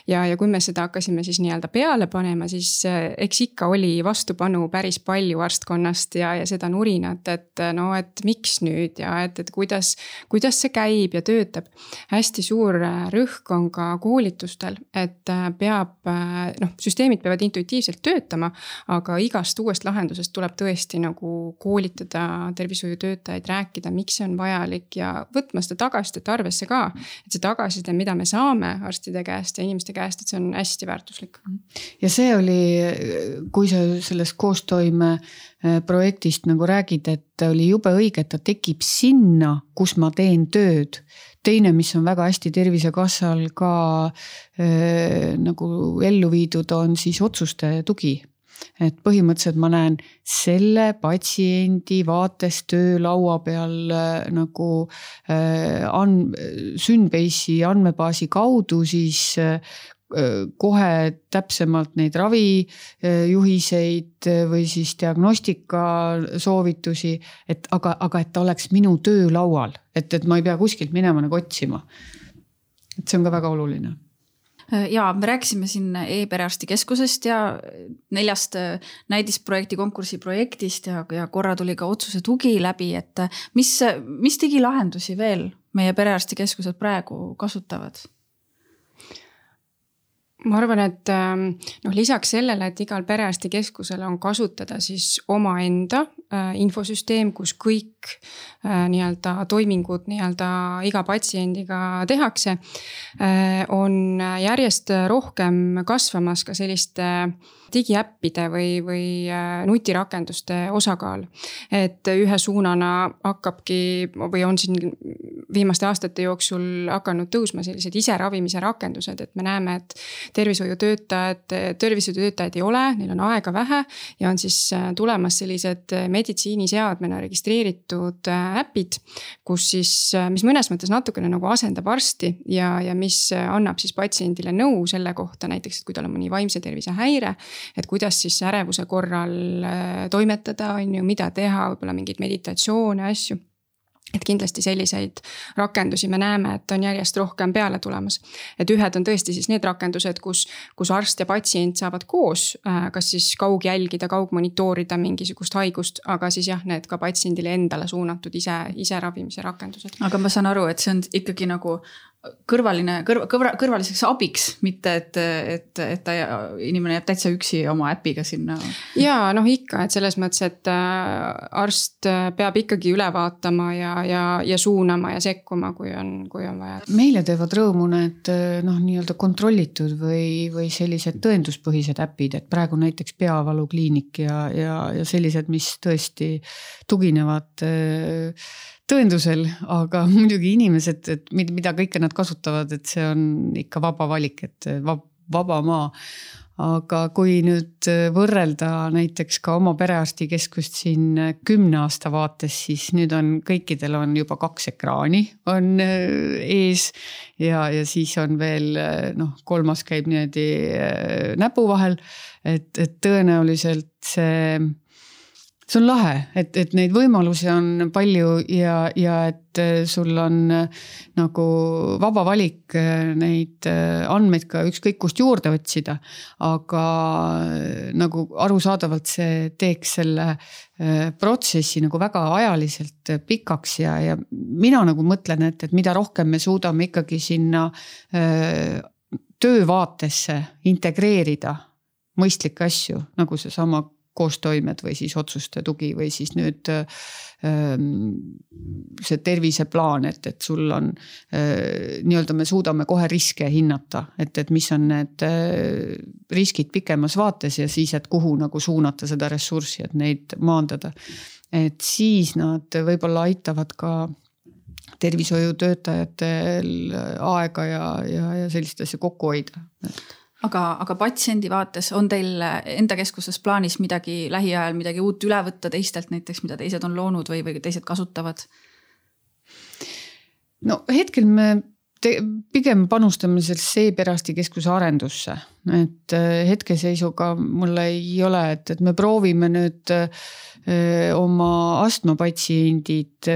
ja, ja kui me seda hakkasime siis nii-öelda peale panema, siis eks ikka oli vastupanu päris palju arstkonnast ja, ja seda nurinat, et no, et miks miks nüüd ja et, et kuidas, kuidas see käib ja töötab. hästi suur äh, rõhk on ka koolitustel, et äh, peab äh, noh, süsteemid peavad intuitiivselt töötama, aga igast uuest lahendusest tuleb tõesti nagu koolitada tervishoiutöötajaid, rääkida, miks see on vajalik ja võtma seda tagasisidet arvesse ka. et see tagasiside, mida me saame arstide käest ja inimeste käest, et see on hästi väärtuslik. ja see oli, kui sa sellest koostoime projektist nagu räägid, et oli jube õige, et ta tekib sinna, kus ma teen tööd. teine, mis on väga hästi Tervisekassal ka äh, nagu ellu viidud, on siis otsuste tugi et põhimõtteliselt ma näen selle patsiendi vaates töölaua peal äh, nagu äh, and-, Synbase'i andmebaasi kaudu siis äh, kohe täpsemalt neid ravijuhiseid või siis diagnostika soovitusi, et aga, aga et ta oleks minu töölaual, et, et ma ei pea kuskilt minema nagu otsima. et see on ka väga oluline ja me rääkisime siin e-perearstikeskusest ja neljast näidisprojekti konkursi projektist ja, ja korra tuli ka otsuse tugi läbi, et mis, mis digilahendusi veel meie perearstikeskused praegu kasutavad? Ma arvan, et ähm, noh, lisaks sellele, et igal perearstikeskusel on kasutada siis omaenda infosüsteem, kus kõik äh, nii-öelda toimingud nii-öelda iga patsiendiga tehakse. Äh, on järjest rohkem kasvamas ka selliste digiäppide või, või nutirakenduste osakaal. et ühe suunana hakkabki või on siin viimaste aastate jooksul hakanud tõusma sellised iseravimise rakendused, et me näeme, et tervishoiutöötajad, tervishoiutöötajaid ei ole, neil on aega vähe ja on siis äh, tulemas sellised äh, meditsiiniseadmena registreeritud äh, äpid. kus siis, mis mõnes mõttes natukene nagu asendab arsti ja, ja mis annab siis patsiendile nõu selle kohta näiteks, et kui tal on mõni vaimse tervise häire. et kuidas siis ärevuse korral toimetada, on ju, mida teha, võib-olla mingeid meditatsioone, asju et kindlasti selliseid rakendusi me näeme, et on järjest rohkem peale tulemas. et ühed on tõesti siis need rakendused, kus, kus arst ja patsient saavad koos äh, kas siis kaugjälgida, kaugmonitoorida mingisugust haigust, aga siis jah, need ka patsiendile endale suunatud ise, ise ravimise rakendused. aga ma saan aru, et see on ikkagi nagu kõrvaline, kõrva, kõrva, kõrvaliseks abiks, mitte et, et, et ta, inimene jääb täitsa üksi oma äpiga sinna. ja noh, ikka, et selles mõttes, et äh, arst äh, peab ikkagi üle vaatama ja, ja, ja suunama ja sekkuma, kui on, kui on vaja. meile teevad rõõmu need äh, noh, nii-öelda kontrollitud või, või sellised tõenduspõhised äpid, et praegu näiteks peavalukliinik ja, ja, ja sellised, mis tõesti tuginevad äh, tõendusel, aga muidugi inimesed, et mida kõike nad kasutavad, et see on ikka vaba valik, et vab, vaba maa. aga kui nüüd võrrelda näiteks ka oma perearstikeskust siin kümne aasta vaates, siis nüüd on kõikidel on juba kaks ekraani on ees. ja, ja siis on veel noh, kolmas käib niimoodi näpu vahel, et, et tõenäoliselt see see on lahe, et, et neid võimalusi on palju ja, ja et äh, sul on äh, nagu vaba valik äh, neid andmeid ka ükskõik kust juurde otsida. aga nagu arusaadavalt see teeks selle protsessi nagu väga ajaliselt pikaks ja, ja mina nagu mõtlen, et, et mida rohkem me suudame ikkagi sinna töövaatesse integreerida mõistlikke asju, nagu seesama koostoimed või siis otsuste tugi või siis nüüd ähm, see terviseplaan, et, et sul on äh, nii-öelda me suudame kohe riske hinnata, et, et mis on need äh, riskid pikemas vaates ja siis, et kuhu nagu suunata seda ressurssi, et neid maandada. et siis nad võib-olla aitavad ka tervishoiutöötajatel aega ja, ja, ja sellist asja kokku hoida aga, aga patsiendi vaates on teil enda keskuses plaanis midagi lähiajal midagi uut üle võtta teistelt näiteks, mida teised on loonud või, või teised kasutavad? no hetkel me pigem panustame sellesse e-perearstikeskuse arendusse, et äh, hetkeseisuga mul ei ole, et, et me proovime nüüd äh, oma astmapatsiendid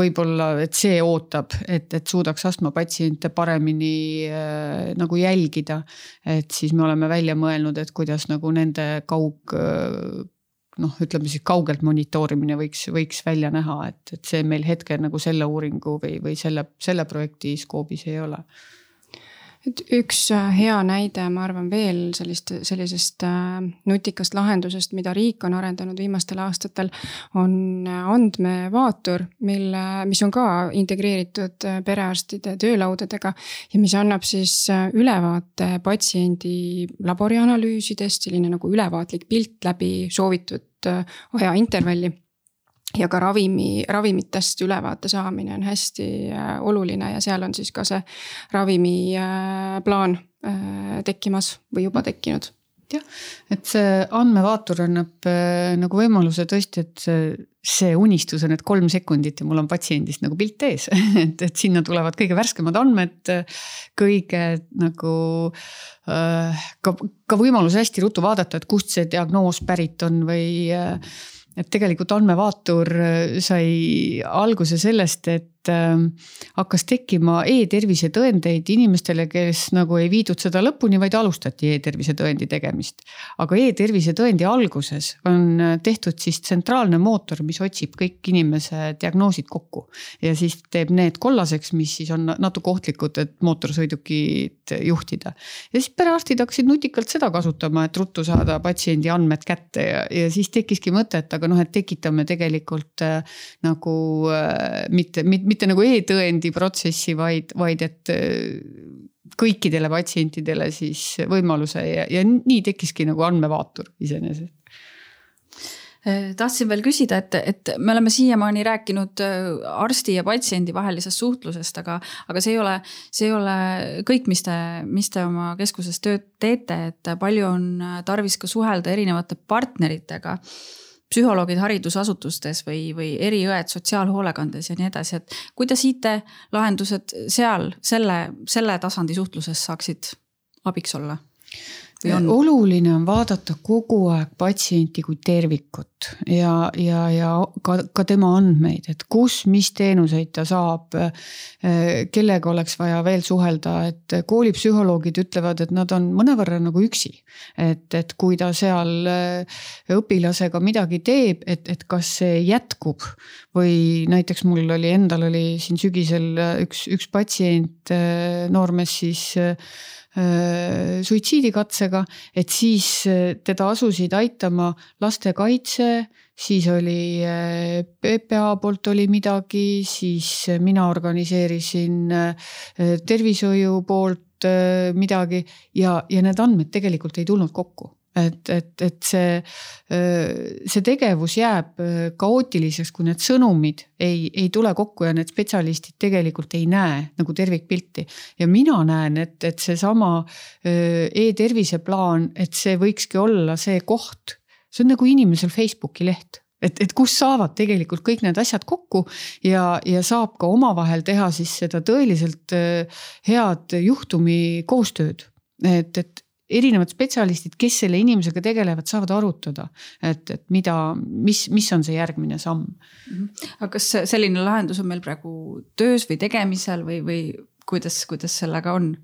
võib-olla, et see ootab, et, et suudaks astmapatsiente paremini äh, nagu jälgida. et siis me oleme välja mõelnud, et kuidas nagu nende kaug noh, ütleme siis kaugelt monitoorimine võiks, võiks välja näha, et, et see meil hetkel nagu selle uuringu või, või selle, selle projekti skoobis ei ole et üks äh, hea näide, ma arvan veel sellist, sellisest äh, nutikast lahendusest, mida riik on arendanud viimastel aastatel, on äh, andmevaatur, mille, mis on ka integreeritud perearstide töölaudadega ja mis annab siis ülevaate patsiendi laborianalüüsidest, selline nagu ülevaatlik pilt läbi soovitud ajaintervalli ja ka ravimi, ravimitest ülevaate saamine on hästi äh, oluline ja seal on siis ka see ravimiplaan äh, tekkimas või juba tekkinud. Jah, et see andmevaatur annab äh, nagu võimaluse tõesti, et see, see unistus on, et kolm sekundit ja mul on patsiendist nagu pilt ees. Et, et sinna tulevad kõige värskemad andmed, kõige nagu äh, ka, ka võimalus hästi ruttu vaadata, et kust see diagnoos pärit on või äh, et tegelikult andmevaatur sai alguse sellest, et äh, hakkas tekkima e-tervise tõendeid inimestele, kes nagu ei viidud seda lõpuni, vaid alustati e-tervise tõendi tegemist. aga e-tervise tõendi alguses on äh, tehtud siis tsentraalne mootor, mis otsib kõik inimese diagnoosid kokku. ja siis teeb need kollaseks, mis siis on natuke ohtlikud, et mootorsõidukit juhtida. ja siis perearstid hakkasid nutikalt seda kasutama, et ruttu saada patsiendi andmed kätte ja, ja siis tekkiski mõte, et aga noh, et tekitame tegelikult äh, nagu äh, mitte, mitte mitte nagu e-tõendi protsessi, vaid, vaid et äh, kõikidele patsientidele siis võimaluse ja, ja nii tekkiski nagu andmevaatur iseenesest. Tahtsin veel küsida, et, et me oleme siiamaani rääkinud äh, arsti ja patsiendi vahelisest suhtlusest, aga, aga see ei ole, see ei ole kõik, mis te, mis te oma keskuses tööd teete, et palju on tarvis ka suhelda erinevate partneritega psühholoogid haridusasutustes või, või eriõed sotsiaalhoolekandes ja nii edasi, et kuidas IT-lahendused seal selle, selle tasandi suhtluses saaksid abiks olla? On... oluline on vaadata kogu aeg patsienti kui tervikut ja, ja, ja ka, ka tema andmeid, et kus, mis teenuseid ta saab. kellega oleks vaja veel suhelda, et koolipsühholoogid ütlevad, et nad on mõnevõrra nagu üksi. et, et kui ta seal õpilasega midagi teeb, et, et kas see jätkub või näiteks mul oli endal oli siin sügisel üks, üks patsient, noormees siis Äh, suitsiidikatsega, et siis äh, teda asusid aitama lastekaitse, siis oli äh, PPA poolt oli midagi, siis mina organiseerisin tervishoiu poolt midagi ja, ja need andmed tegelikult ei tulnud kokku et, et, et see, see tegevus jääb kaootiliseks, kui need sõnumid ei, ei tule kokku ja need spetsialistid tegelikult ei näe nagu tervikpilti. ja mina näen, et, et seesama e-tervise plaan, et see võikski olla see koht, see on nagu inimesel Facebooki leht et, et kus saavad tegelikult kõik need asjad kokku ja, ja saab ka omavahel teha siis seda tõeliselt head juhtumi koostööd. et, et erinevad spetsialistid, kes selle inimesega tegelevad, saavad arutada, et, et mida, mis, mis on see järgmine samm. Mhm. aga kas selline lahendus on meil praegu töös või tegemisel või, või kuidas, kuidas sellega on?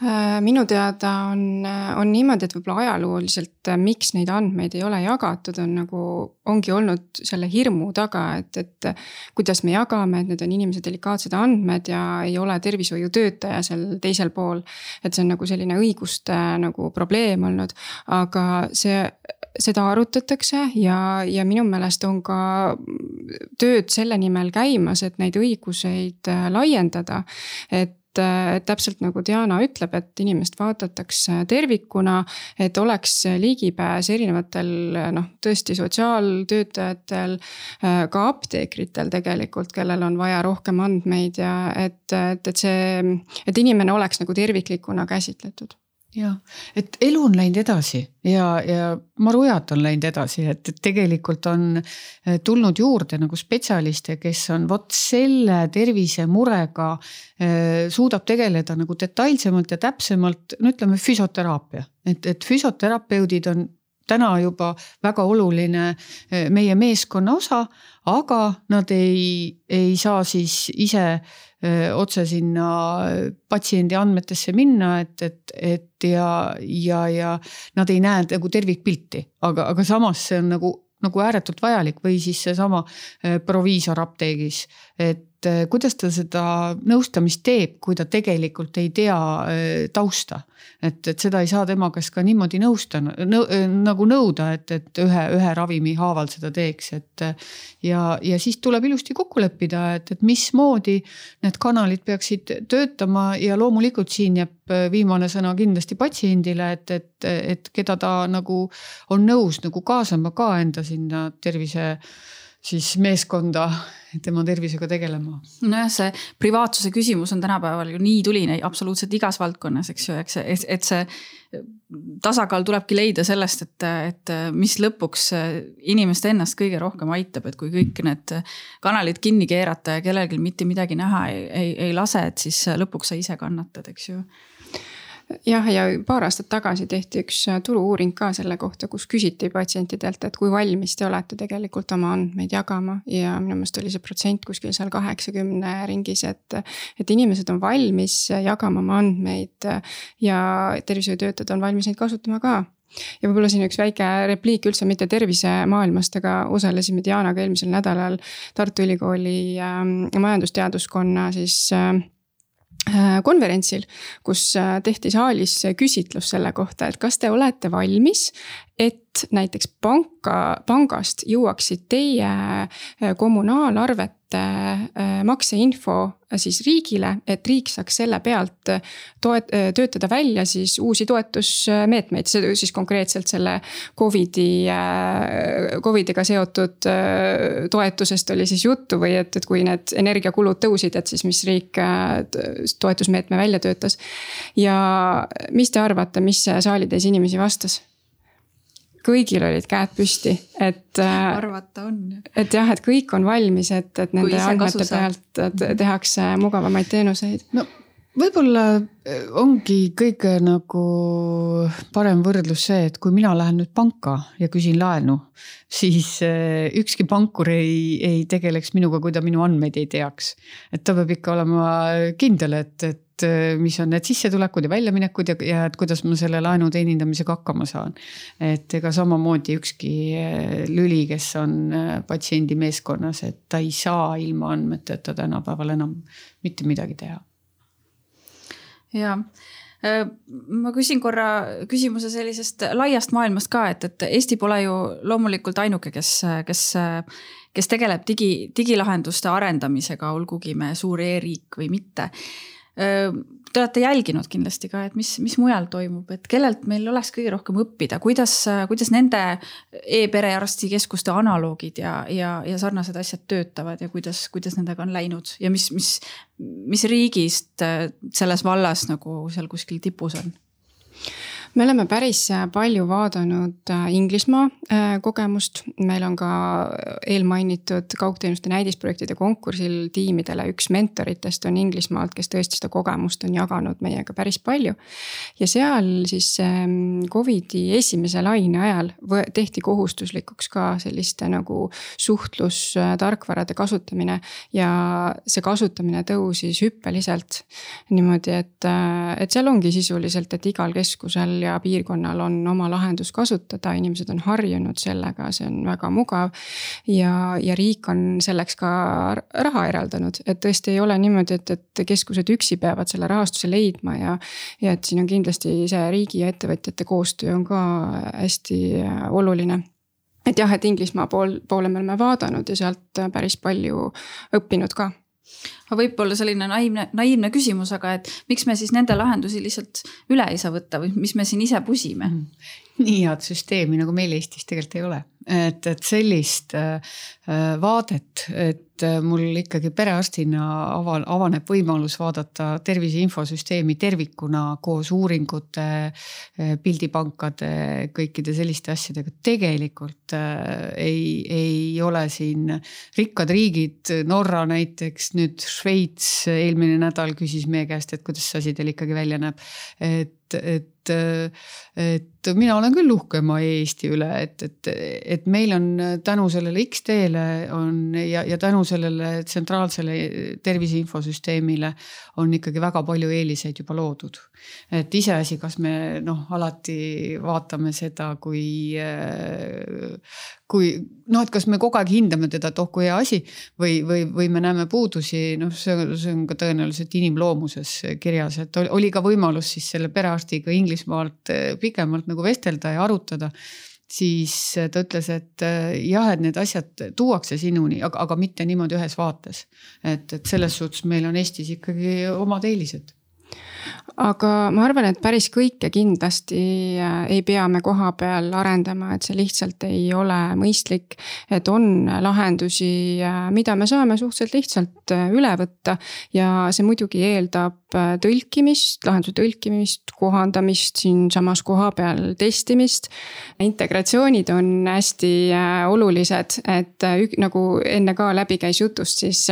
Äh, minu teada on, on niimoodi, et võib-olla ajalooliselt, äh, miks neid andmeid ei ole jagatud, on nagu, ongi olnud selle hirmu taga, et, et. kuidas me jagame, et need on inimese delikaatsed andmed ja ei ole tervishoiutöötaja seal teisel pool. et see on nagu selline õiguste nagu probleem olnud, aga see seda arutatakse ja, ja minu meelest on ka tööd selle nimel käimas, et neid õiguseid äh, laiendada. et et täpselt nagu Diana ütleb, et inimest vaadatakse tervikuna, et oleks ligipääs erinevatel noh, tõesti sotsiaaltöötajatel, ka apteekritel tegelikult, kellel on vaja rohkem andmeid ja et, et, et see, et inimene oleks nagu terviklikuna käsitletud jah, et elu on läinud edasi ja, ja marujad on läinud edasi, et, tegelikult on eh, tulnud juurde nagu spetsialiste, kes on vot selle tervisemurega eh, suudab tegeleda nagu detailsemalt ja täpsemalt, no ütleme füsioteraapia, et, et füsioterapeudid on täna juba väga oluline eh, meie meeskonna osa, aga nad ei, ei saa siis ise otse sinna patsiendi andmetesse minna, et, et, et ja, ja, ja nad ei näe nagu tervikpilti, aga, aga samas see on nagu, nagu ääretult vajalik või siis seesama proviisor apteegis, et kuidas ta seda nõustamist teeb, kui ta tegelikult ei tea tausta et, et seda ei saa tema käest ka niimoodi nõusta nõu, nagu nõuda, et, et ühe, ühe ravimi haaval seda teeks, et. ja, ja siis tuleb ilusti kokku leppida, et, et mismoodi need kanalid peaksid töötama ja loomulikult siin jääb viimane sõna kindlasti patsiendile, et, et, et keda ta nagu on nõus nagu kaasama ka enda sinna tervise siis meeskonda tema tervisega tegelema. nojah, see privaatsuse küsimus on tänapäeval ju nii tuline absoluutselt igas valdkonnas, eks ju, eks, et see tasakaal tulebki leida sellest, et, et mis lõpuks inimest ennast kõige rohkem aitab, et kui kõik need kanalid kinni keerata ja kellelgi mitte midagi näha ei, ei, ei lase, et siis lõpuks sa ise kannatad, eks ju jah, ja paar aastat tagasi tehti üks äh, turu-uuring ka selle kohta, kus küsiti patsientidelt, et kui valmis te olete tegelikult oma andmeid jagama ja minu meelest oli see protsent kuskil seal kaheksakümne ringis, et. et inimesed on valmis jagama oma andmeid ja tervishoiutöötajad on valmis neid kasutama ka ja võib-olla siin üks väike repliik üldse mitte tervisemaailmast, aga osalesime Dianaga eelmisel nädalal Tartu Ülikooli äh, majandusteaduskonna siis äh, Äh, konverentsil, kus äh, tehti saalis küsitlus selle kohta, et kas te olete valmis, et näiteks panka, pangast jõuaksid teie äh, kommunaalarvete makseinfo siis riigile, et riik saaks selle pealt toet-, töötada välja siis uusi toetusmeetmeid, see siis konkreetselt selle Covidi, Covidiga seotud toetusest oli siis juttu või et, et kui need energiakulud tõusid, et siis mis riik toetusmeetme välja töötas. ja mis te arvate, mis saalitäis inimesi vastas? Kõigil olid käed püsti, et. Äh, arvata on. et jah, et kõik on valmis, et, et nende andmete pealt tehakse mugavamaid teenuseid. no võib-olla äh, ongi kõige nagu parem võrdlus see, et kui mina lähen nüüd panka ja küsin laenu, siis äh, ükski pankur ei, ei tegeleks minuga, kui ta minu andmeid ei teaks. et ta peab ikka olema kindel, et, et äh, mis on need sissetulekud ja väljaminekud ja, ja et kuidas ma selle laenu teenindamisega hakkama saan. et ega samamoodi ükski lüli, kes on patsiendi meeskonnas, et ta ei saa ilma andmeteta tänapäeval enam mitte midagi teha ja äh, ma küsin korra küsimuse sellisest laiast maailmast ka, et, et Eesti pole ju loomulikult ainuke, kes, kes, kes tegeleb digi, digilahenduste arendamisega, olgugi me suur e-riik või mitte. Äh, te olete jälginud kindlasti ka, et mis, mis mujal toimub, et kellelt meil oleks kõige rohkem õppida, kuidas, kuidas nende e-perearstikeskuste analoogid ja, ja, ja sarnased asjad töötavad ja kuidas, kuidas nendega on läinud ja mis, mis, mis riigist selles vallas nagu seal kuskil tipus on? Me oleme päris äh, palju vaadanud äh, Inglismaa äh, kogemust, meil on ka eelmainitud kaugteenuste näidisprojektide konkursil tiimidele üks mentoritest on Inglismaalt, kes tõesti seda kogemust on jaganud meiega päris palju. ja seal siis ähm, Covidi esimese laine ajal tehti kohustuslikuks ka selliste nagu suhtlustarkvarade kasutamine ja see kasutamine tõusis hüppeliselt. niimoodi, et, et seal ongi sisuliselt, et igal keskusel linnal ja piirkonnal on oma lahendus kasutada, inimesed on harjunud sellega, see on väga mugav. ja, ja riik on selleks ka raha eraldanud, et tõesti ei ole niimoodi, et, et keskused üksi peavad selle rahastuse leidma ja. ja et siin on kindlasti see riigi ja ettevõtjate koostöö on ka hästi oluline et jah, et Inglismaa pool, poole me oleme vaadanud ja sealt päris palju õppinud ka võib-olla selline naiivne, naiivne küsimus, aga et miks me siis nende lahendusi lihtsalt üle ei saa võtta või mis me siin ise pusime? Nii head süsteemi nagu meil Eestis tegelikult ei ole, et, et sellist äh, vaadet, et äh, mul ikkagi perearstina avan, avaneb võimalus vaadata tervise infosüsteemi tervikuna koos uuringute, äh, pildipankade, kõikide selliste asjadega. tegelikult äh, ei, ei ole siin rikkad riigid, Norra näiteks nüüd Šveits eelmine nädal küsis meie käest, et kuidas see asi teil ikkagi välja näeb. et, et, et mina olen küll uhke oma Eesti üle, et, et, et meil on tänu sellele X-teele on ja, ja tänu sellele tsentraalsele tervise infosüsteemile on ikkagi väga palju eeliseid juba loodud. et iseasi, kas me noh, alati vaatame seda, kui, kui noh, et kas me kogu aeg hindame teda, et oh kui hea asi või, või, või me näeme puudusi, noh, see, see on ka tõenäoliselt inimloomuses kirjas, et oli ka võimalus siis selle perearstiga Inglismaalt eh, pikemalt nagu vestelda ja arutada siis ta ütles, et eh, jah, et need asjad tuuakse sinuni, aga, aga mitte niimoodi ühes vaates. et, et selles suhtes meil on Eestis ikkagi omad eelised aga ma arvan, et päris kõike kindlasti äh, ei pea me koha peal arendama, et see lihtsalt ei ole mõistlik. et on lahendusi, äh, mida me saame suhteliselt lihtsalt äh, üle võtta ja see muidugi eeldab tõlkimist, lahenduse tõlkimist, kohandamist siinsamas kohapeal testimist. integratsioonid on hästi olulised, et nagu enne ka läbi käis jutust, siis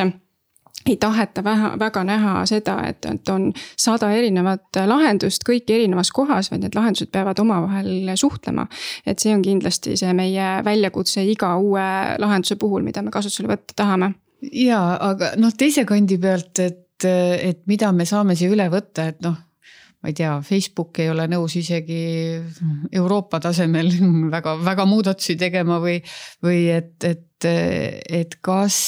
ei taheta väga, väga näha seda, et, et on sada erinevat lahendust, kõik erinevas kohas, vaid need lahendused peavad omavahel suhtlema. et see on kindlasti see meie väljakutse iga uue lahenduse puhul, mida me kasutusele võtta tahame. ja, aga noh, teise kandi pealt, et, et mida me saame siia üle võtta, et noh ma ei tea, Facebook ei ole nõus isegi Euroopa tasemel väga-väga muudatusi tegema või, või et, et, et kas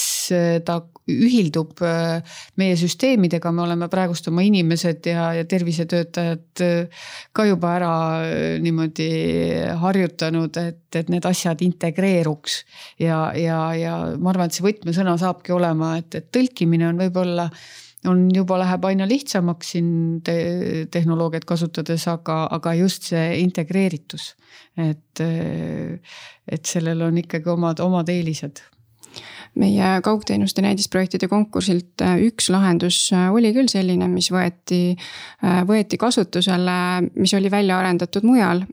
ta ühildub äh, meie süsteemidega, me oleme praegust oma inimesed ja, ja tervisetöötajad äh, ka juba ära äh, niimoodi harjutanud, et, et need asjad integreeruks. ja, ja, ja ma arvan, et see võtmesõna saabki olema, et, et tõlkimine on võib-olla on juba läheb aina lihtsamaks siin te tehnoloogiat kasutades, aga, aga just see integreeritus. et, et sellel on ikkagi omad, omad eelised meie kaugteenuste näidisprojektide konkursilt äh, üks lahendus äh, oli küll selline, mis võeti, äh, võeti kasutusele, mis oli välja arendatud mujal.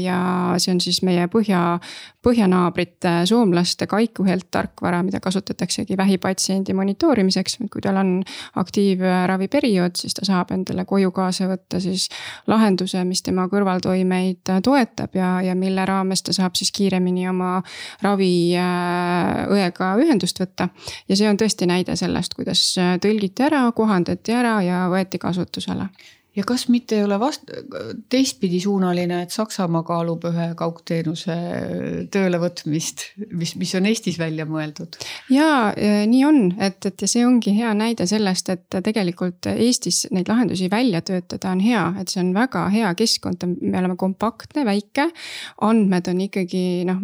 ja see on siis meie põhja, põhjanaabrite soomlaste kaikuhelt tarkvara, mida kasutataksegi vähipatsiendi monitoorimiseks, kui tal on aktiivraviperiood, siis ta saab endale koju kaasa võtta siis lahenduse, mis tema kõrvaltoimeid toetab ja, ja mille raames ta saab siis kiiremini oma raviõega ühendada ühendust võtta. ja see on tõesti näide sellest, kuidas tõlgiti ära, kohandati ära ja võeti kasutusele ja kas mitte ei ole vast-, teistpidi suunaline, et Saksamaa kaalub ühe kaugteenuse töölevõtmist, mis, mis on Eestis välja mõeldud? ja nii on, et, et ja see ongi hea näide sellest, et tegelikult Eestis neid lahendusi välja töötada on hea, et see on väga hea keskkond, me oleme kompaktne, väike. andmed on ikkagi noh,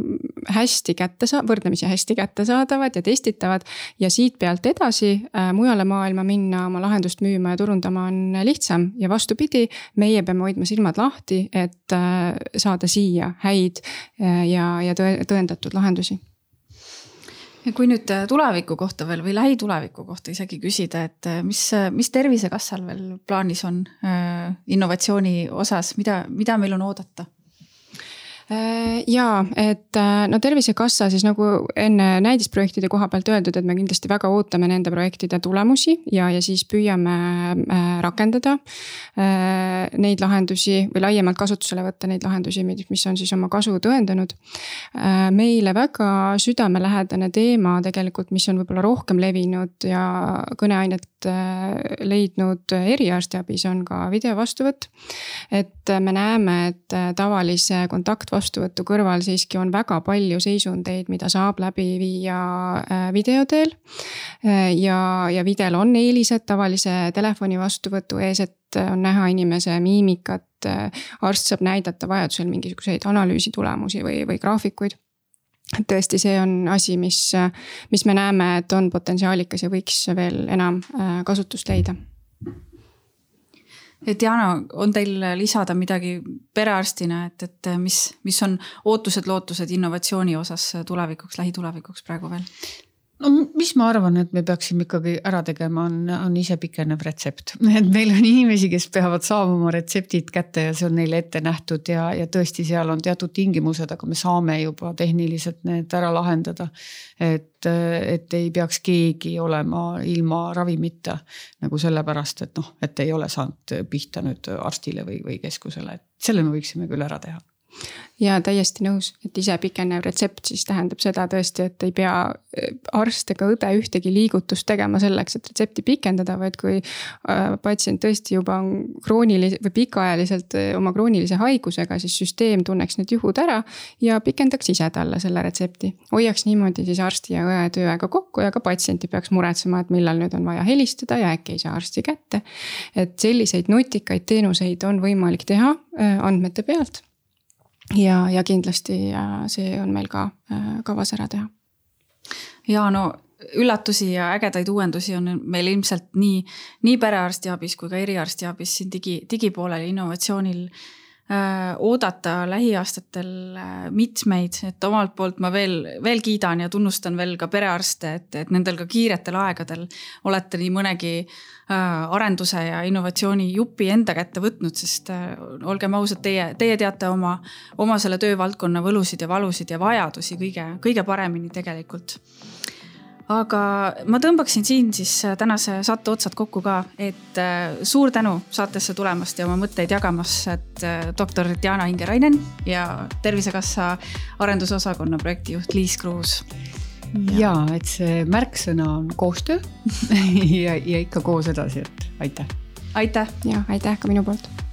hästi kättesa-, võrdlemisi hästi kättesaadavad ja testitavad. ja siit pealt edasi äh, mujale maailma minna oma lahendust müüma ja turundama on lihtsam ja vastupidi, meie peame hoidma silmad lahti, et äh, saada siia häid äh, ja, ja tõendatud lahendusi ja kui nüüd äh, tuleviku kohta veel või lähituleviku kohta isegi küsida, et mis, mis Tervisekassal veel plaanis on innovatsiooni osas, mida, mida meil on oodata? Äh, ja et äh, no Tervisekassa siis nagu enne näidisprojektide koha pealt öeldud, et me kindlasti väga ootame nende projektide tulemusi ja, ja siis püüame äh, rakendada neid lahendusi või laiemalt kasutusele võtta neid lahendusi, mis on siis oma kasu tõendanud. meile väga südamelähedane teema tegelikult, mis on võib-olla rohkem levinud ja kõneainet leidnud eriarstiabis, on ka videovastuvõtt. et me näeme, et tavalise kontaktvastuvõtu vastuvõtu kõrval siiski on väga palju seisundeid, mida saab läbi viia äh, video teel. Äh, ja, ja videol on eelised tavalise telefoni vastuvõtu ees, et on näha inimese miimikat. arst saab näidata vajadusel mingisuguseid analüüsi tulemusi või, või graafikuid et tõesti, see on asi, mis, mis me näeme, et on potentsiaalikas ja võiks veel enam äh, kasutust leida Diana, on teil lisada midagi perearstina, et, et mis, mis on ootused-lootused innovatsiooni osas tulevikuks, lähitulevikuks praegu veel? No mis ma arvan, et me peaksime ikkagi ära tegema, on, on isepikenev retsept, et meil on inimesi, kes peavad saama oma retseptid kätte ja see on neile ette nähtud ja, ja tõesti, seal on teatud tingimused, aga me saame juba tehniliselt need ära lahendada. et, et ei peaks keegi olema ilma ravimita nagu sellepärast, et noh, et ei ole saanud pihta nüüd arstile või, või keskusele, et selle me võiksime küll ära teha ja täiesti nõus, et ise pikenev retsept siis tähendab seda tõesti, et ei pea äh, arst ega õde ühtegi liigutust tegema selleks, et retsepti pikendada, vaid kui äh, patsient tõesti juba on kroonilise või pikaajaliselt äh, oma kroonilise haigusega, siis süsteem tunneks need juhud ära ja pikendaks ise talle selle retsepti. hoiaks niimoodi siis arsti ja õe tööaega kokku ja ka patsient ei peaks muretsema, et millal nüüd on vaja helistada ja äkki ei saa arsti kätte. et selliseid nutikaid teenuseid on võimalik teha andmete pealt ja, ja kindlasti see on meil ka äh, kavas ära teha. ja no üllatusi ja ägedaid uuendusi on meil ilmselt nii, nii perearstiabis kui ka eriarstiabis siin digi, digipoolel innovatsioonil äh, oodata lähiaastatel äh, mitmeid, et omalt poolt ma veel, veel kiidan ja tunnustan veel ka perearste, et, et nendel ka kiiretel aegadel olete nii mõnegi äh, arenduse ja innovatsiooni jupi enda kätte võtnud, sest äh, olgem ausad, teie, teie teate oma, oma selle töövaldkonna võlusid ja valusid ja vajadusi kõige, kõige paremini tegelikult aga ma tõmbaksin siin siis äh, tänase saate otsad kokku ka, et äh, suur tänu saatesse tulemast ja oma mõtteid jagamast, et äh, doktor Diana Ingerainen ja Tervisekassa arendusosakonna projektijuht Liis Kruus. ja et see märksõna on koostöö ja, ja ikka koos edasi, et aitäh. aitäh. ja aitäh ka minu poolt